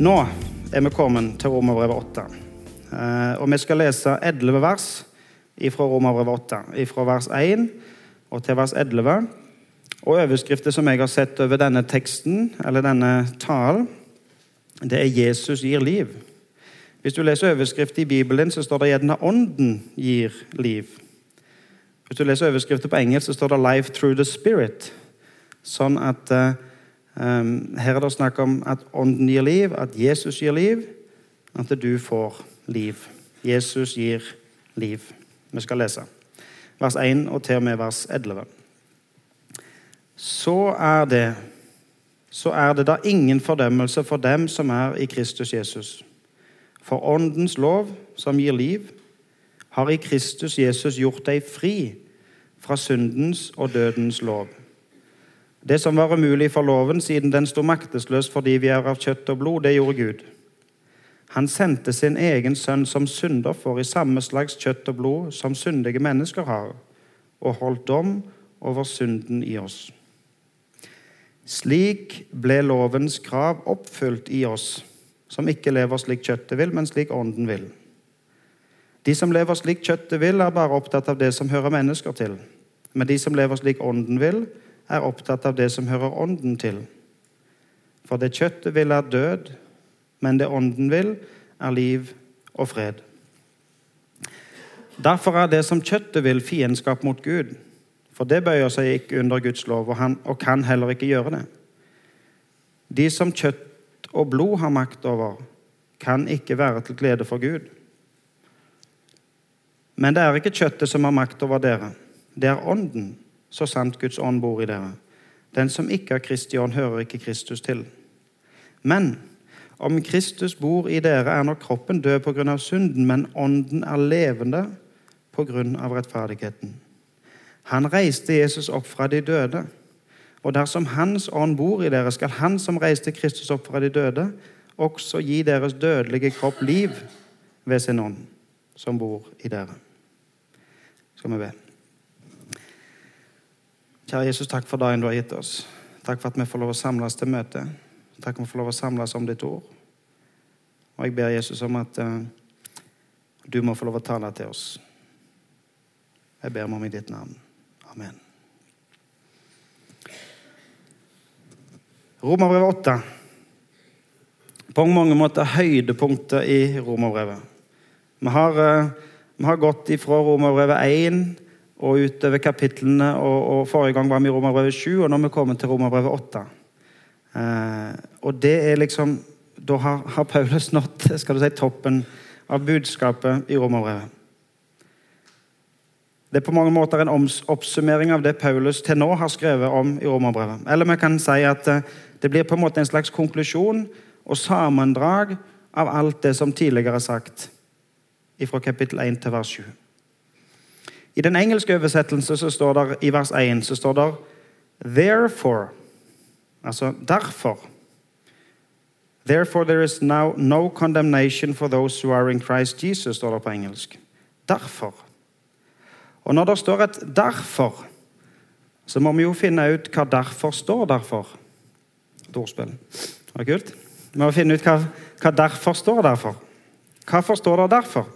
Nå er vi kommet til Romerbrevet 8. Eh, og vi skal lese 11 vers fra Romerbrevet 8. Fra vers 1 og til vers 11. Og overskriften som jeg har sett over denne teksten, eller denne talen, det er 'Jesus gir liv'. Hvis du leser overskrift i Bibelen, så står det gjerne 'Ånden gir liv'. Hvis du leser overskrifter på engelsk, så står det 'Life through the Spirit'. Sånn at um, Her er det snakk om at Ånden gir liv, at Jesus gir liv, at du får liv. Jesus gir liv. Vi skal lese vers 1 og til og med vers 11. Så er det så er det da ingen fordømmelse for dem som er i Kristus Jesus. For Åndens lov, som gir liv, har i Kristus Jesus gjort deg fri fra syndens og dødens lov. Det som var umulig for loven, siden den sto maktesløs fordi vi er av kjøtt og blod, det gjorde Gud. Han sendte sin egen sønn som syndoffer i samme slags kjøtt og blod som syndige mennesker har, og holdt dom over synden i oss. Slik ble lovens krav oppfylt i oss, som ikke lever slik kjøttet vil, men slik ånden vil. De som lever slik kjøttet vil, er bare opptatt av det som hører mennesker til. Men de som lever slik ånden vil, er opptatt av det som hører ånden til. For det kjøttet vil, er død, men det ånden vil, er liv og fred. Derfor er det som kjøttet vil, fiendskap mot Gud. For det bøyer seg ikke under Guds lov, og, han, og kan heller ikke gjøre det. De som kjøtt og blod har makt over, kan ikke være til glede for Gud. Men det er ikke kjøttet som har makt over dere. Det er ånden, så sant Guds ånd bor i dere. Den som ikke har Kristi ånd, hører ikke Kristus til. Men om Kristus bor i dere, er nok kroppen død pga. synden, men ånden er levende pga. rettferdigheten. Han reiste Jesus opp fra de døde. Og dersom Hans ånd bor i dere, skal Han som reiste Kristus opp fra de døde, også gi deres dødelige kropp liv ved sin ånd, som bor i dere. Skal vi be. Kjære Jesus, takk for dagen du har gitt oss. Takk for at vi får lov å samles til møte. Takk for at vi får lov å samles om ditt ord. Og jeg ber Jesus om at uh, du må få lov å tale til oss. Jeg ber om i ditt navn. Amen. Romerbrevet 8. På mange måter høydepunktet i romerbrevet. Vi har, eh, vi har gått ifra romerbrevet 1 og utover kapitlene. Og, og, Forrige gang var vi i romerbrevet 7, og nå er vi kommet til romerbrevet 8. Eh, og det er liksom Da har, har Paulus nådd skal du si, toppen av budskapet i romerbrevet. Det er på mange måter en oppsummering av det Paulus til nå har skrevet om i Romerbrevet. Eller vi kan si at eh, det blir på en måte en slags konklusjon og sammendrag av alt det som tidligere er sagt fra kapittel 1 til vers 7. I den engelske oversettelsen så står det i vers 1 så står det 'therefore', altså derfor. Therefore there is now no condemnation for those who are in Christ Jesus, står det på engelsk. Derfor. Og når det står et 'derfor', så må vi jo finne ut hva 'derfor' står derfor. Et ordspill. Det var kult. Vi må finne ut hva, hva 'derfor' står derfor. Hvorfor står det derfor?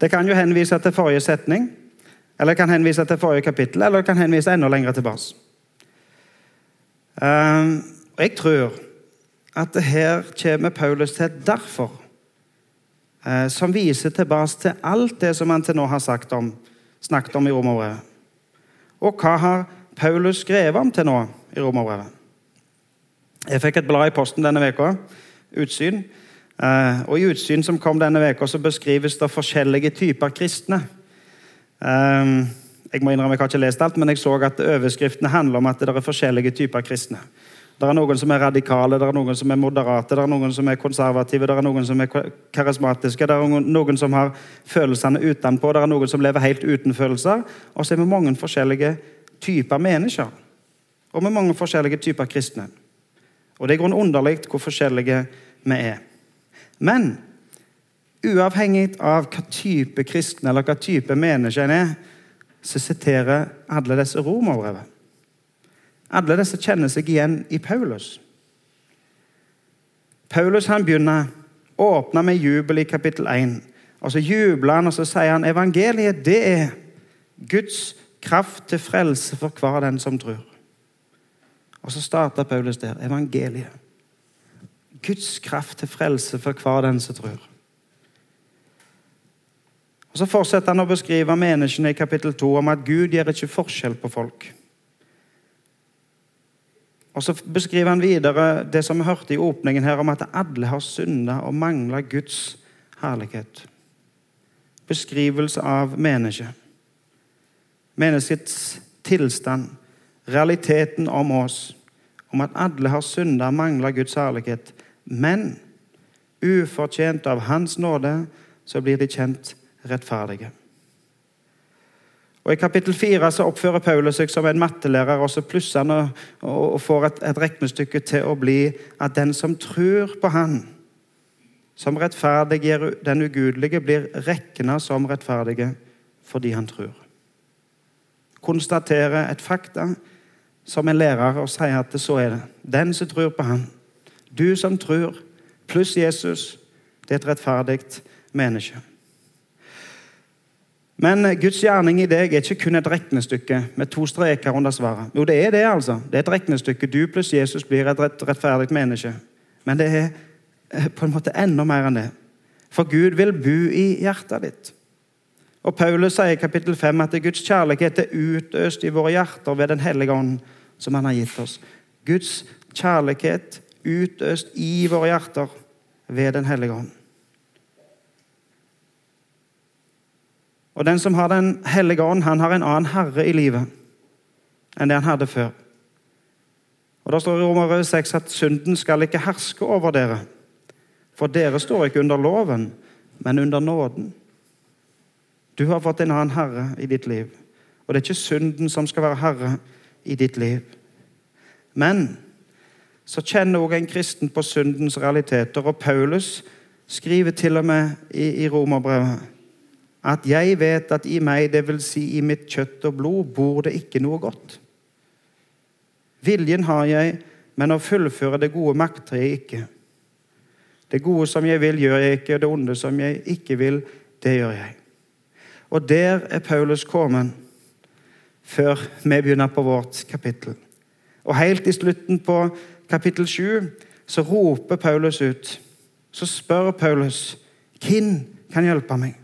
Det kan jo henvise til forrige setning, eller jeg kan henvise til forrige kapittel, eller jeg kan henvise enda lenger tilbake. Um, jeg tror at her kommer Paulus til et 'derfor', uh, som viser tilbake til alt det som han til nå har sagt om snakket om i Romerbrevet. Og hva har Paulus skrevet om til nå i Romerbrevet? Jeg fikk et blad i posten denne veka, Utsyn. Eh, og I Utsyn som kom denne veka, så beskrives det forskjellige typer kristne. Eh, jeg må innrømme jeg har ikke lest alt, men jeg så at overskriftene handler om at det er forskjellige typer kristne. Det er noen som er radikale, det er noen som er moderate, det er noen som er konservative, det er noen som er karismatiske, det er noen som har følelsene utenpå, det er noen som lever helt uten følelser. Og så er vi mange forskjellige typer mennesker. Og vi er mange forskjellige typer kristne. Og det er grunn underlig hvor forskjellige vi er. Men uavhengig av hva type kristne eller hva type menneske en er, så siterer alle disse romerbrevet. Alle disse kjenner seg igjen i Paulus. Paulus han begynner åpne med jubel i kapittel 1. Og så jubler han og så sier han evangeliet det er Guds kraft til frelse for hver den som tror. Og så starter Paulus der. Evangeliet. Guds kraft til frelse for hver den som tror. Og Så fortsetter han å beskrive menneskene i kapittel 2 om at Gud gjør ikke forskjell på folk. Og Så beskriver han videre det som vi hørte i åpningen her, om at alle har synda og mangler Guds herlighet. Beskrivelse av mennesket. Menneskets tilstand. Realiteten om oss. Om at alle har synda og mangler Guds herlighet. Men ufortjent av Hans nåde så blir de kjent rettferdige. Og I kapittel 4 så oppfører Paulus seg som en mattelærer, og så plusser han og, og får et, et regnestykke til å bli at den som tror på Han, som rettferdiggjør den ugudelige, blir regna som rettferdige fordi han tror. Konstaterer et fakta som en lærer og sier at det så er det. Den som tror på Han, du som tror, pluss Jesus, det er et rettferdig menneske. Men Guds gjerning i deg er ikke kun et regnestykke med to streker under svaret. Jo, det er det, altså. Det er et regnestykke. Du pluss Jesus blir et rettferdig menneske. Men det er eh, på en måte enda mer enn det. For Gud vil bo i hjertet ditt. Og Paulus sier i kapittel 5 at Guds kjærlighet er utøst i våre hjerter ved Den hellige ånd, som Han har gitt oss. Guds kjærlighet utøst i våre hjerter ved Den hellige ånd. Og den som har Den hellige ånd, han har en annen herre i livet enn det han hadde før. Og Da står det i romer 6 at synden skal ikke herske over dere. For dere står ikke under loven, men under nåden. Du har fått en annen herre i ditt liv. Og det er ikke synden som skal være herre i ditt liv. Men så kjenner også en kristen på syndens realiteter. Og Paulus skriver til og med i, i Romerbrevet at jeg vet at i meg, dvs. Si i mitt kjøtt og blod, bor det ikke noe godt. Viljen har jeg, men å fullføre det gode makter jeg ikke. Det gode som jeg vil, gjør jeg ikke, og det onde som jeg ikke vil, det gjør jeg. Og der er Paulus kommet før vi begynner på vårt kapittel. Og helt i slutten på kapittel 7 så roper Paulus ut. Så spør Paulus hvem kan hjelpe meg.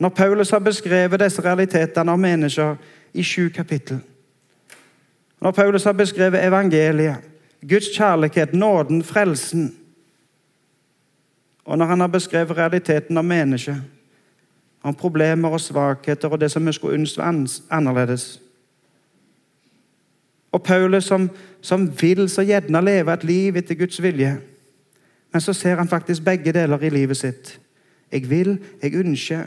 Når Paulus har beskrevet disse realitetene av mennesker i sju kapittel. Når Paulus har beskrevet evangeliet, Guds kjærlighet, nåden, frelsen. Og når han har beskrevet realiteten av mennesket, om problemer og svakheter og det som vi skulle ønske annerledes. Og Paulus som, som vil så gjerne leve et liv etter Guds vilje, men så ser han faktisk begge deler i livet sitt. Jeg vil, jeg ønsker,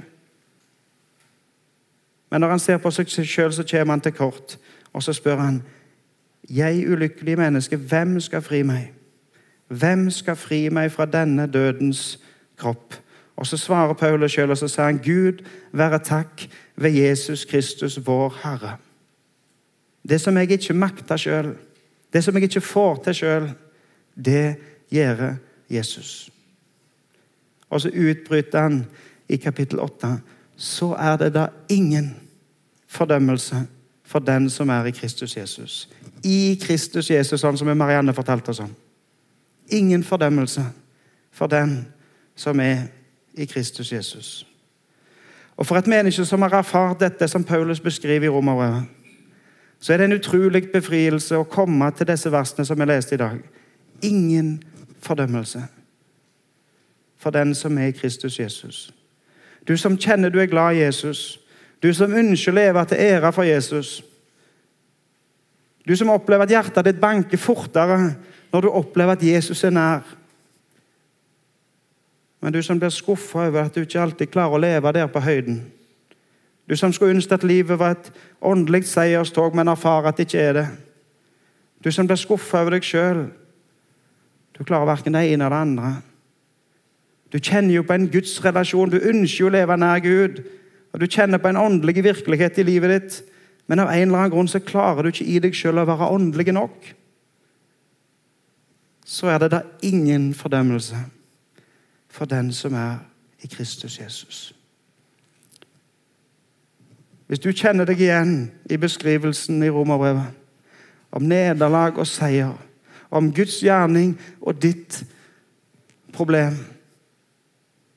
men når han ser på seg sjøl, så kommer han til kort. Og så spør han, 'Jeg ulykkelige menneske, hvem skal fri meg?' Hvem skal fri meg fra denne dødens kropp? Og Så svarer Paulus sjøl og så sier han, 'Gud være takk ved Jesus Kristus, vår Herre'. Det som jeg ikke makter sjøl, det som jeg ikke får til sjøl, det gjør Jesus. Og så utbryter han i kapittel 8 så er det da ingen fordømmelse for den som er i Kristus Jesus. I Kristus Jesus, sånn som Marianne fortalte oss om. Ingen fordømmelse for den som er i Kristus Jesus. Og For et menneske som har erfart dette som Paulus beskriver i Romerbrevet, så er det en utrolig befrielse å komme til disse versene som vi leste i dag. Ingen fordømmelse for den som er i Kristus Jesus. Du som kjenner du er glad i Jesus, du som ønsker å leve til ære for Jesus. Du som opplever at hjertet ditt banker fortere når du opplever at Jesus er nær. Men du som blir skuffa over at du ikke alltid klarer å leve der på høyden. Du som skulle ønske at livet var et åndelig seierstog, men erfarer at det ikke er det. Du som blir skuffa over deg sjøl. Du klarer verken det ene eller det andre. Du kjenner jo på en gudsrelasjon. Du ønsker jo å leve nær Gud. Og Du kjenner på en åndelig virkelighet i livet ditt, men av en eller annen grunn så klarer du ikke i deg sjøl å være åndelig nok. så er det da ingen fordømmelse for den som er i Kristus Jesus. Hvis du kjenner deg igjen i beskrivelsen i Romerbrevet om nederlag og seier, om Guds gjerning og ditt problem,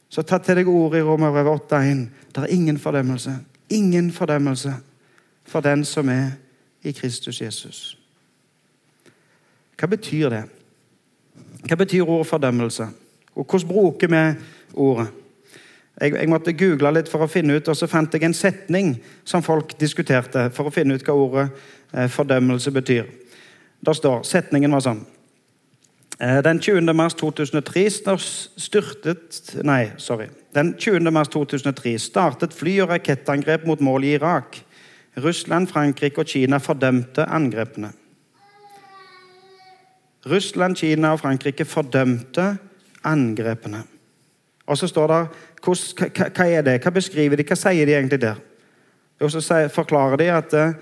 så ta til deg ordet i Romerbrevet 8.1. Det er ingen fordømmelse. Ingen fordømmelse for den som er i Kristus Jesus. Hva betyr det? Hva betyr ordet fordømmelse? Og hvordan bruker vi ordet? Jeg, jeg, måtte google litt for å finne ut, og så fant jeg en setning som folk diskuterte for å finne ut hva ordet eh, fordømmelse betyr. Da står, Setningen var sånn Den 20. mars 2003 styrtet Nei. Den 20. mars 2003 startet fly- og rakettangrep mot mål i Irak. Russland, Frankrike og Kina fordømte angrepene. Russland, Kina og Frankrike fordømte angrepene. Og så står det hva, hva er det? Hva beskriver de? Hva sier de egentlig der? Og så forklarer de at uh,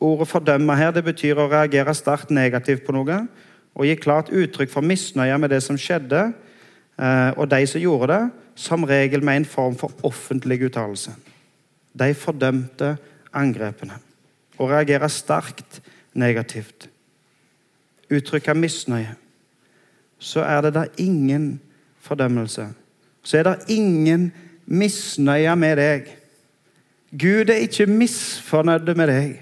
ordet 'fordømme' her det betyr å reagere sterkt negativt på noe og gi klart uttrykk for misnøye med det som skjedde, uh, og de som gjorde det, som regel med en form for offentlig uttalelse. De fordømte angrepene og reagerer sterkt negativt. Uttrykker misnøye. Så er det da ingen fordømmelse. Så er det ingen misnøye med deg. Gud er ikke misfornøyd med deg.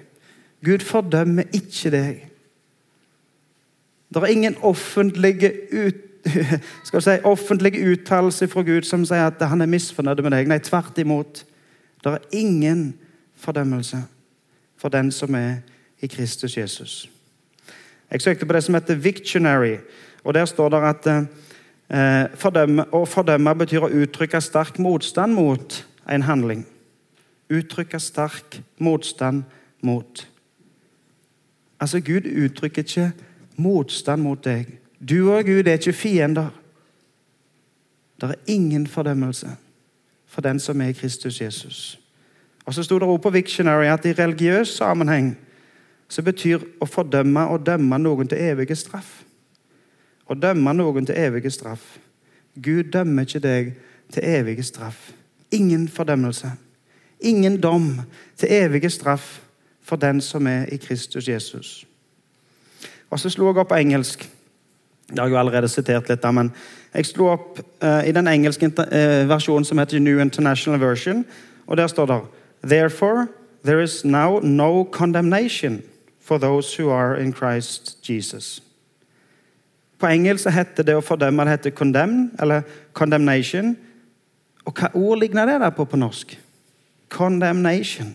Gud fordømmer ikke deg. Det er ingen offentlige ut, si, offentlige uttalelser fra Gud som sier at han er misfornøyd med deg. Nei, tvert imot. Det er ingen fordømmelse for den som er i Kristus Jesus. Jeg søkte på det som heter Victionary, og der står det at eh, fordømme, å fordømme betyr å uttrykke sterk motstand mot en handling. Uttrykke sterk motstand mot. Altså, Gud uttrykker ikke motstand mot deg. Du og Gud er ikke fiender. Det er ingen fordømmelse for den som er i Kristus Jesus. Og så sto det også på Victionary at i religiøs sammenheng så betyr å fordømme å dømme noen til evige straff. Å dømme noen til evige straff. Gud dømmer ikke deg til evige straff. Ingen fordømmelse. Ingen dom til evige straff for den som er i Kristus Jesus. Og så slo jeg opp på engelsk. Det har jeg jo allerede sitert litt, men jeg slo opp uh, i den engelske uh, versjonen som heter New International Version, og der står det Therefore, there is now no condemnation for those who are in Christ Jesus. På engelsk heter det å fordømme det heter condemn, eller condemnation. Og hva ord ligner det der på på norsk? Condemnation.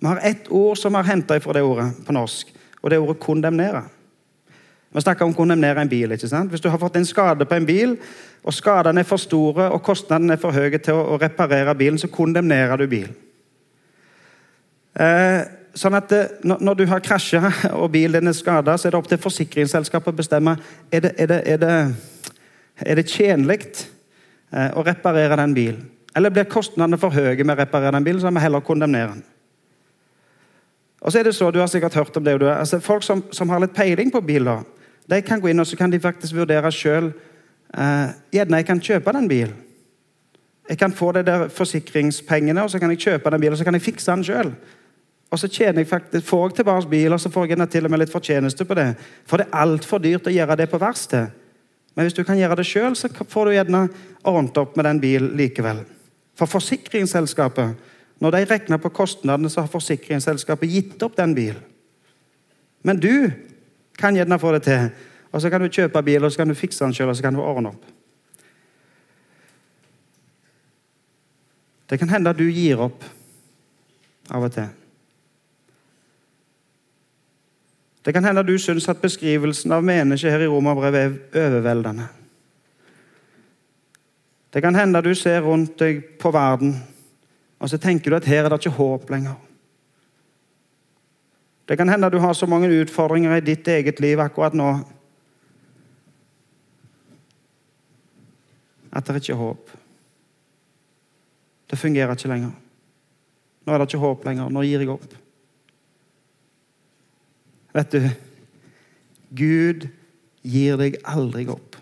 Vi har ett ord som har henta fra det ordet på norsk, og det er ordet kondemnere. Vi snakker om å kondemnere en bil. ikke sant? Hvis du har fått en skade på en bil, og skadene er for store og kostnadene er for høye til å reparere bilen, så kondemnerer du bilen. Eh, sånn at det, Når du har krasja og bilen din er skada, så er det opp til forsikringsselskapet å bestemme er det, er det, er det, er det tjenlig eh, å reparere den bilen. Eller blir kostnadene for høye med å reparere den bilen, så må vi heller kondemnere den. Og så er det så, Du har sikkert hørt om det. Altså, folk som, som, har litt peiling på biler, de kan gå inn og så kan de faktisk vurdere sjøl eh, Gjerne jeg kan kjøpe den bilen. Jeg kan få de der forsikringspengene, og så kan jeg kjøpe den bilen og så kan jeg fikse den sjøl. Og så tjener jeg faktisk, får jeg tilbake bil, og så får jeg til og med litt fortjeneste på det. For det er altfor dyrt å gjøre det på verksted. Men hvis du kan gjøre det sjøl, så får du gjerne ordnet opp med den bilen likevel. For forsikringsselskapet, når de regner på kostnadene, så har forsikringsselskapet gitt opp den bilen. Men du kan gjerne få det til. Og så kan du kjøpe bil, og så kan du fikse den sjøl, og så kan du ordne opp. Det kan hende at du gir opp av og til. Det kan hende at du syns at beskrivelsen av mennesket her i Romerbrevet er overveldende. Det kan hende at du ser rundt deg på verden, og så tenker du at her er det ikke håp lenger. Det kan hende du har så mange utfordringer i ditt eget liv akkurat nå at det er ikke håp. Det fungerer ikke lenger. Nå er det ikke håp lenger. Nå gir jeg opp. Vet du, Gud gir deg aldri opp.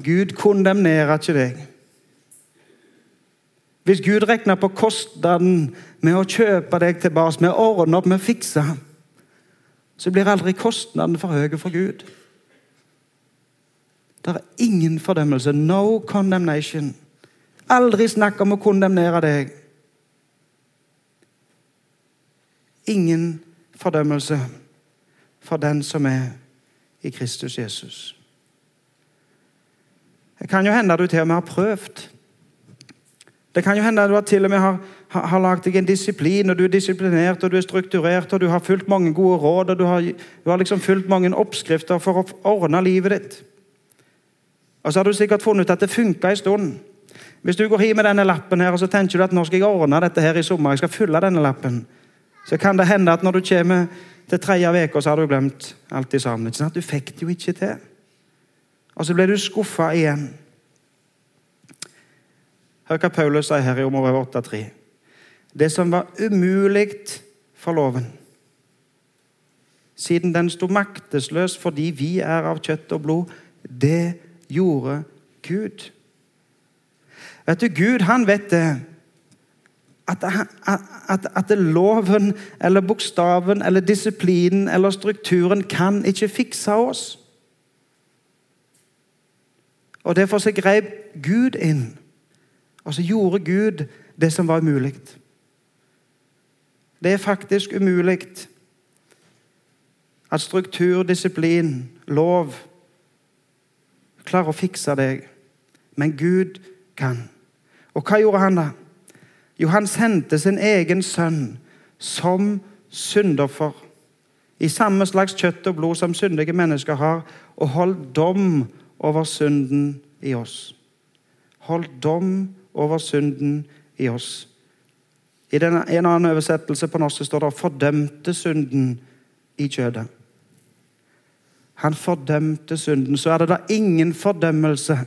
Gud kondemnerer ikke deg. Hvis Gud regner på kostnaden med å kjøpe deg tilbake, med å ordne opp, med å fikse, så blir aldri kostnaden for høy for Gud. Det er ingen fordømmelse. No condemnation. Aldri snakk om å kondemnere deg. Ingen fordømmelse for den som er i Kristus Jesus. Det kan jo hende du til og med har prøvd. Det kan jo hende at du til og med har, har, har deg en disiplin, og du er disiplinert og du er strukturert og du har fulgt mange gode råd og du har, du har liksom fulgt mange oppskrifter for å ordne livet ditt. Og så har du sikkert funnet ut at det funka en stund. Hvis du går hjem med denne lappen her, og så tenker du at nå skal jeg ordne dette her i sommer, jeg skal fylle denne lappen, så kan det hende at når du kommer til tredje uke, så har du glemt alt sammen. Du fikk det jo ikke til. Og så ble du skuffa igjen. Hør hva Paulus sier her i Romerbrevet 8,3. Det som var umulig for loven, siden den sto maktesløs fordi vi er av kjøtt og blod, det gjorde Gud. Vet du, Gud han vet det. At, at, at, loven eller bokstaven eller disiplinen eller strukturen kan ikke fikse oss. Og Derfor så grep Gud inn, og så gjorde Gud det som var umulig. Det er faktisk umulig at struktur, disiplin, lov klarer å fikse deg. Men Gud kan. Og hva gjorde han da? Jo, han sendte sin egen sønn som syndoffer. I samme slags kjøtt og blod som syndige mennesker har, og holdt dom over synden i oss. Holdt dom over synden i oss. I en annen oversettelse på norsk står det 'fordømte synden i kjødet'. Han fordømte synden. Så er det da ingen fordømmelse.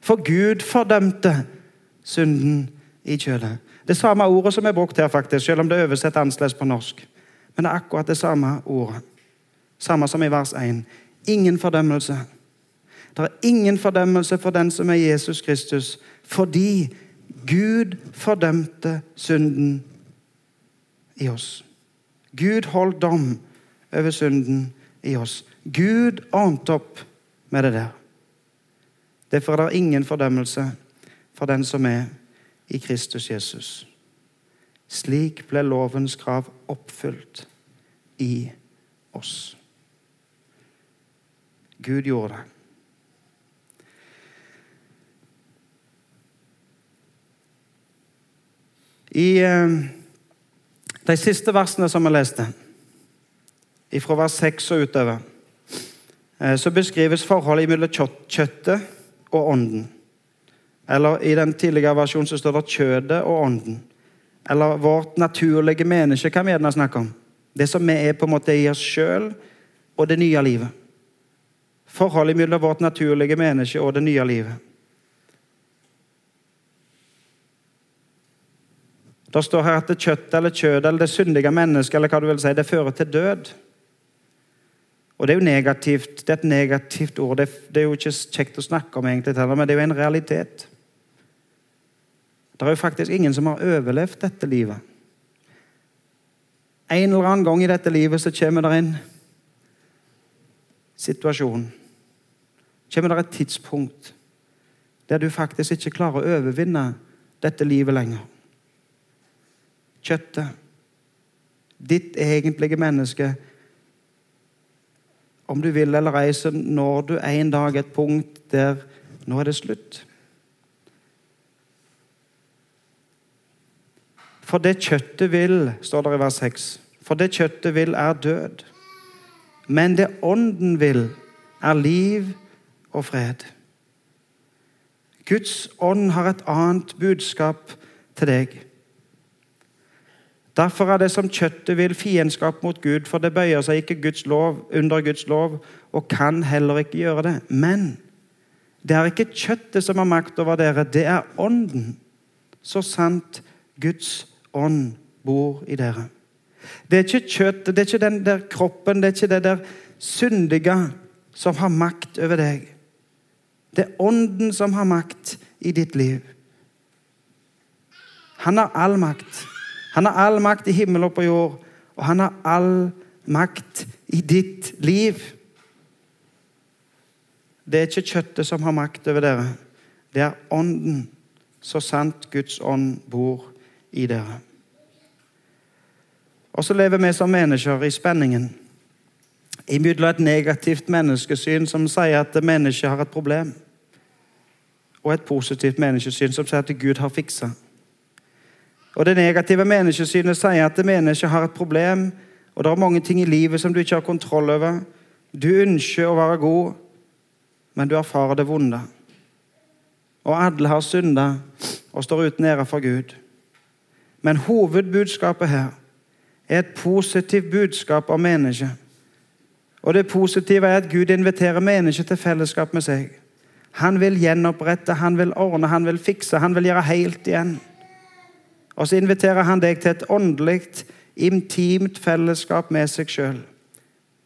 For Gud fordømte synden i kjødet. Det samme ordet som er brukt her, faktisk, selv om det er oversett annerledes på norsk. Men det er akkurat det samme ordet. Samme som i vers 1. Ingen fordømmelse. Det er ingen fordømmelse for den som er Jesus Kristus, fordi Gud fordømte synden i oss. Gud holdt dom over synden i oss. Gud ordnet opp med det der. Derfor er det ingen fordømmelse for den som er i Kristus Jesus. Slik ble lovens krav oppfylt i oss. Gud gjorde det. I eh, de siste versene som vi leste, fra vers 6 og utover, eh, så beskrives forholdet mellom kjøttet og ånden. Eller i den tidligere versjonen så står det kjødet og ånden. Eller vårt naturlige menneske, kan vi gjerne snakke om. Det som vi er på en måte i oss sjøl, og det nye livet. Forholdet mellom vårt naturlige menneske og det nye livet. Det står her at det kjøtt eller kjød eller det syndige mennesket eller hva du vil si, det fører til død. Og Det er jo negativt. Det er et negativt ord. Det, er jo ikke kjekt å snakke om, egentlig, men det er jo en realitet. Det er jo faktisk ingen som har overlevd dette livet. En eller annen gang i dette livet så kommer det en situasjon. Kommer det et tidspunkt der du faktisk ikke klarer å overvinne dette livet lenger. Kjøttet, ditt egentlige menneske, om du vil eller ei, når du en dag et punkt der nå er det slutt. For det kjøttet vil, står det i vers 6, for det kjøttet vil, er død. Men det ånden vil, er liv og fred. Guds ånd har et annet budskap til deg. Derfor er det som kjøttet vil, fiendskap mot Gud, for det bøyer seg ikke Guds lov, under Guds lov og kan heller ikke gjøre det. Men det er ikke kjøttet som har makt over dere, det er ånden. Så sant Guds ånd bor i dere. Det er ikke kjøttet, det er ikke den der kroppen, det er ikke det der syndige som har makt over deg. Det er Ånden som har makt i ditt liv. Han har all makt. Han har all makt i himmel og på jord, og han har all makt i ditt liv. Det er ikke kjøttet som har makt over dere. Det er Ånden, så sant Guds ånd bor i dere. Og så lever vi som mennesker i spenningen imellom et negativt menneskesyn som sier at mennesket har et problem, og et positivt menneskesyn som sier at Gud har fiksa. Og Det negative menneskesynet sier at mennesket har et problem, og det er mange ting i livet som du ikke har kontroll over. Du ønsker å være god, men du erfarer det vonde. Og alle har synda og står uten ære for Gud. Men hovedbudskapet her er et positivt budskap om mennesket. Og det positive er at Gud inviterer mennesket til fellesskap med seg. Han vil gjenopprette, han vil ordne, han vil fikse, han vil gjøre helt igjen. Og så inviterer han deg til et åndelig, intimt fellesskap med seg sjøl.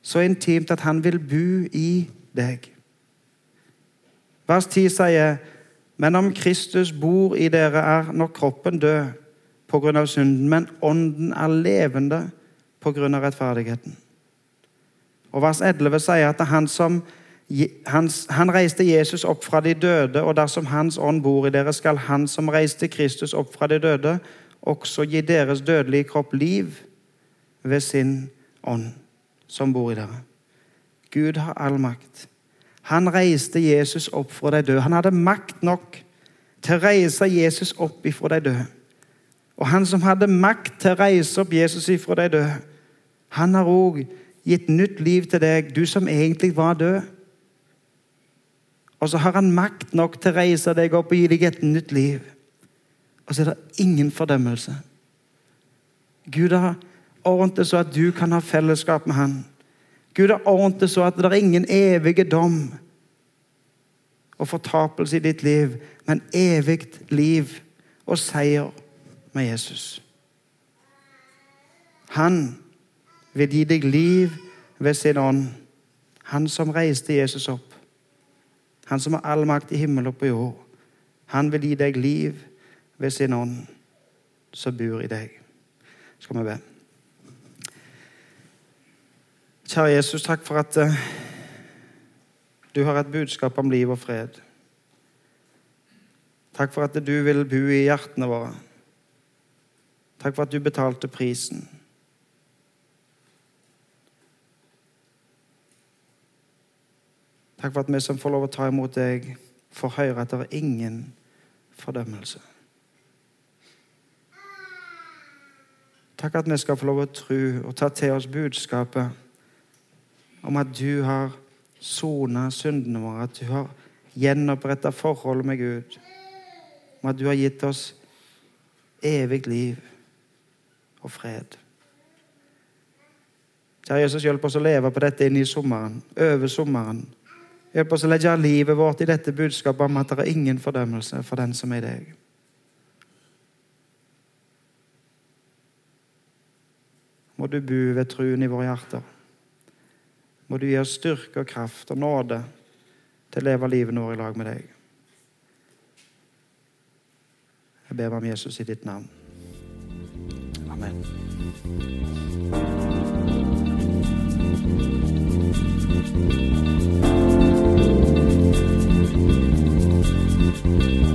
Så intimt at han vil bo i deg. Vers 10 sier men om Kristus bor i dere, er når kroppen død pga. synden, men ånden er levende pga. rettferdigheten. Og Vers 11 sier at det er han, som, han, reiste Jesus opp fra de døde, og dersom Hans ånd bor i dere, skal Han som reiste Kristus opp fra de døde, også gi deres dødelige kropp liv ved sin ånd som bor i dere. Gud har all makt. Han reiste Jesus opp fra de døde. Han hadde makt nok til å reise Jesus opp ifra de døde. Og han som hadde makt til å reise opp Jesus ifra de døde, han har òg gitt nytt liv til deg, du som egentlig var død. Og så har han makt nok til å reise deg opp og gi deg et nytt liv. Og så er det ingen fordømmelse. Gud har ordnet det så at du kan ha fellesskap med Han. Gud har ordnet det så at det er ingen evige dom og fortapelse i ditt liv, men evig liv og seier med Jesus. Han vil gi deg liv ved sin ånd. Han som reiste Jesus opp. Han som har all makt i himmel og på jord. Han vil gi deg liv ved sin ånd som bor i deg. Skal vi be. Kjære Jesus, takk for at uh, du har et budskap om liv og fred. Takk for at du vil bo i hjertene våre. Takk for at du betalte prisen. Takk for at vi som får lov å ta imot deg, får høre at det er ingen fordømmelse. Takk at vi skal få lov å tro og ta til oss budskapet om at du har sona syndene våre, at du har gjenoppretta forholdet med Gud, om at du har gitt oss evig liv og fred. Kjære Jesus, hjelp oss å leve på dette inn i sommeren, over sommeren. Hjelp oss å legge livet vårt i dette budskapet om at det er ingen fordømmelse for den som er deg. Må du bo ved truen i våre hjerter. Må du gi oss styrke og kraft og nåde til å leve livet vårt i lag med deg. Jeg ber om Jesus i ditt navn. Amen. Thank Thank you.